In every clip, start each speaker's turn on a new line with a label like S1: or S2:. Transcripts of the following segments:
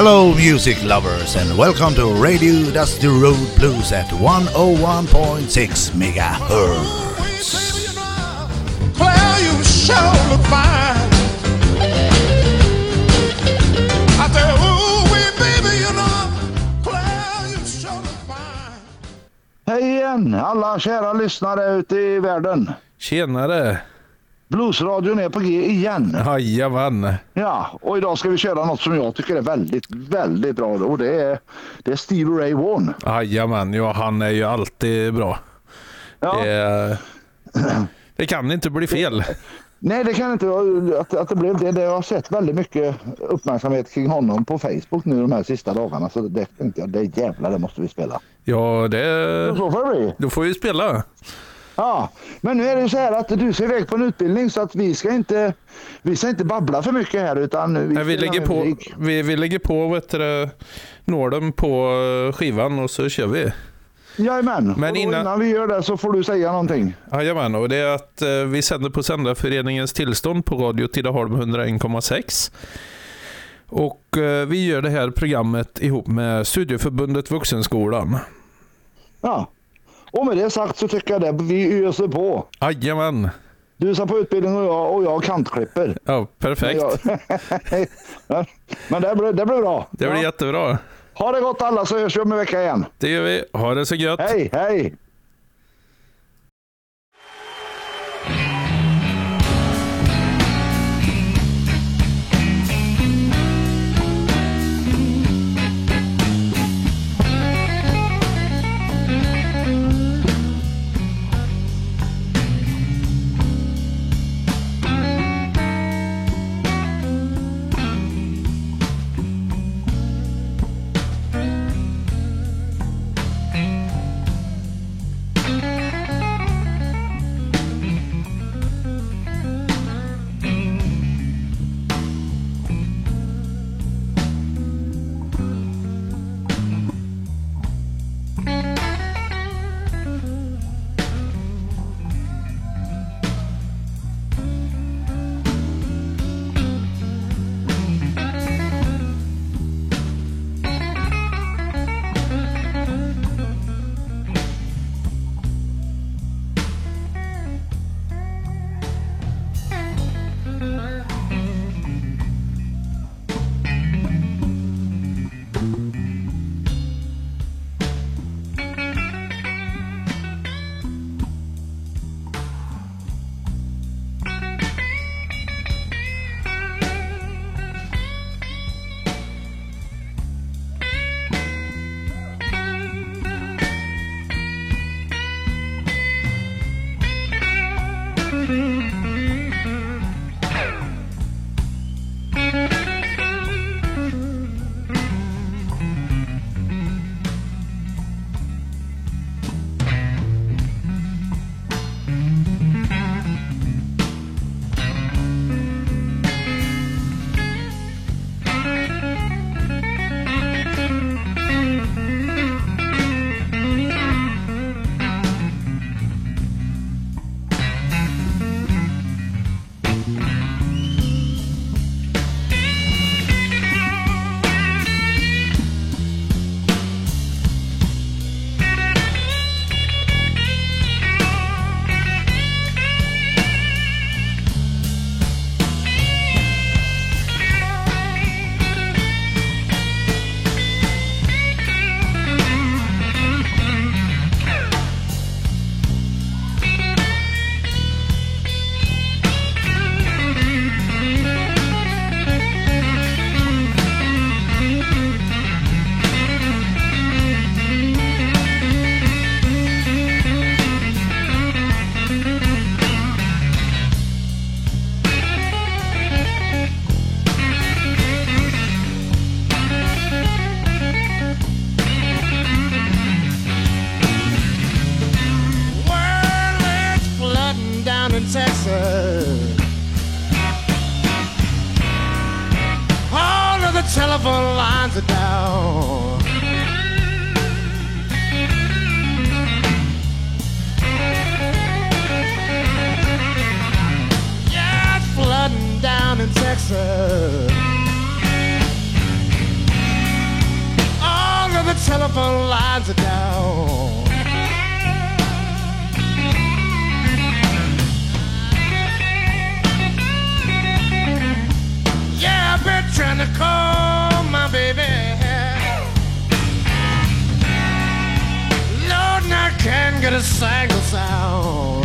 S1: Hello, music lovers, and welcome to Radio Dusty Road Blues at 101.6 megahertz.
S2: Claire, you sure look fine. I say, ooh, wee, baby, you know, Claire, you sure look fine.
S3: Hej igen alla kära lyssnare ute i världen.
S4: Tjenare!
S3: Bluesradion är på G igen.
S4: Jajamän!
S3: Ja, och idag ska vi köra något som jag tycker är väldigt, väldigt bra och det är, det är Stevie Ray Vaughan.
S4: Jajamän, ja han är ju alltid bra.
S3: Ja,
S4: Det, det kan inte bli fel.
S3: Nej, det kan inte att, att det blev det. det. Jag har sett väldigt mycket uppmärksamhet kring honom på Facebook nu de här sista dagarna så det tänkte jag, det jävlar det måste vi spela.
S4: Ja, det...
S3: Så får det bli.
S4: Då får vi spela.
S3: Ja, men nu är det ju så här att du ska iväg på en utbildning så att vi ska inte, vi ska inte babbla för mycket här utan vi,
S4: Nej, vi, lägger på,
S3: musik.
S4: vi, vi lägger på vet du, nålen på skivan och så kör vi.
S3: Jajamän,
S4: Men
S3: innan...
S4: innan-
S3: innan vi gör det så får du säga någonting.
S4: Jajamän, och det är att eh, vi sänder på Sändarföreningens tillstånd på Radio Tidaholm 101,6. Och eh, vi gör det här programmet ihop med Studieförbundet Vuxenskolan.
S3: Ja. Och med det sagt så tycker jag det vi öser på.
S4: Jajamän!
S3: Du ska på utbildning och jag, och jag kantklipper.
S4: Ja, perfekt.
S3: Men det blir, det blir bra.
S4: Det blir
S3: ja.
S4: jättebra.
S3: Ha det gott alla så hörs vi om en vecka igen.
S4: Det gör vi. Ha det så gött.
S3: Hej, hej!
S2: A single sound.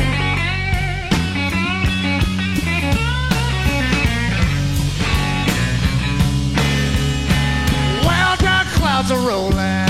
S2: Well, dark clouds are rolling.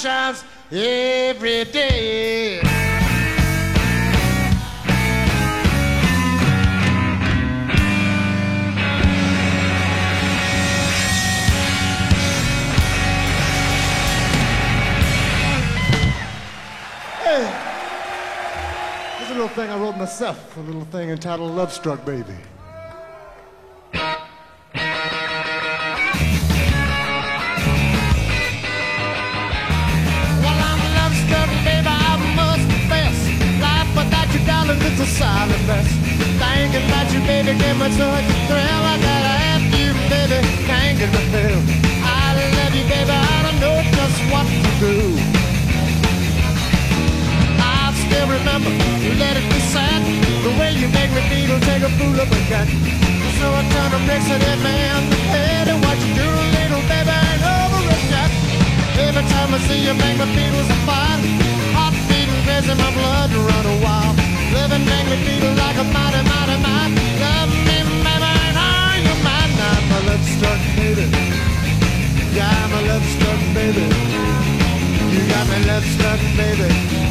S2: Sun shines every day.
S5: Here's a little thing I wrote myself, a little thing entitled Love Struck Baby.
S2: Mess. Thinking about you, baby, give me such a thrill. I gotta have you, baby, can't get my fill. I love you, baby, I don't know just what to do. I still remember, let it be said, the way you make me feel, take a fool of a gun. So I turn to mix it in, the head and what you do, little baby, ain't over it yet. Every time I see you make me feel so fine Heart beating crazy, my blood run wild Living me feel like a mighty, mighty Love me, baby, you? Now my love struck, baby. Yeah, love struck, baby. You got me love baby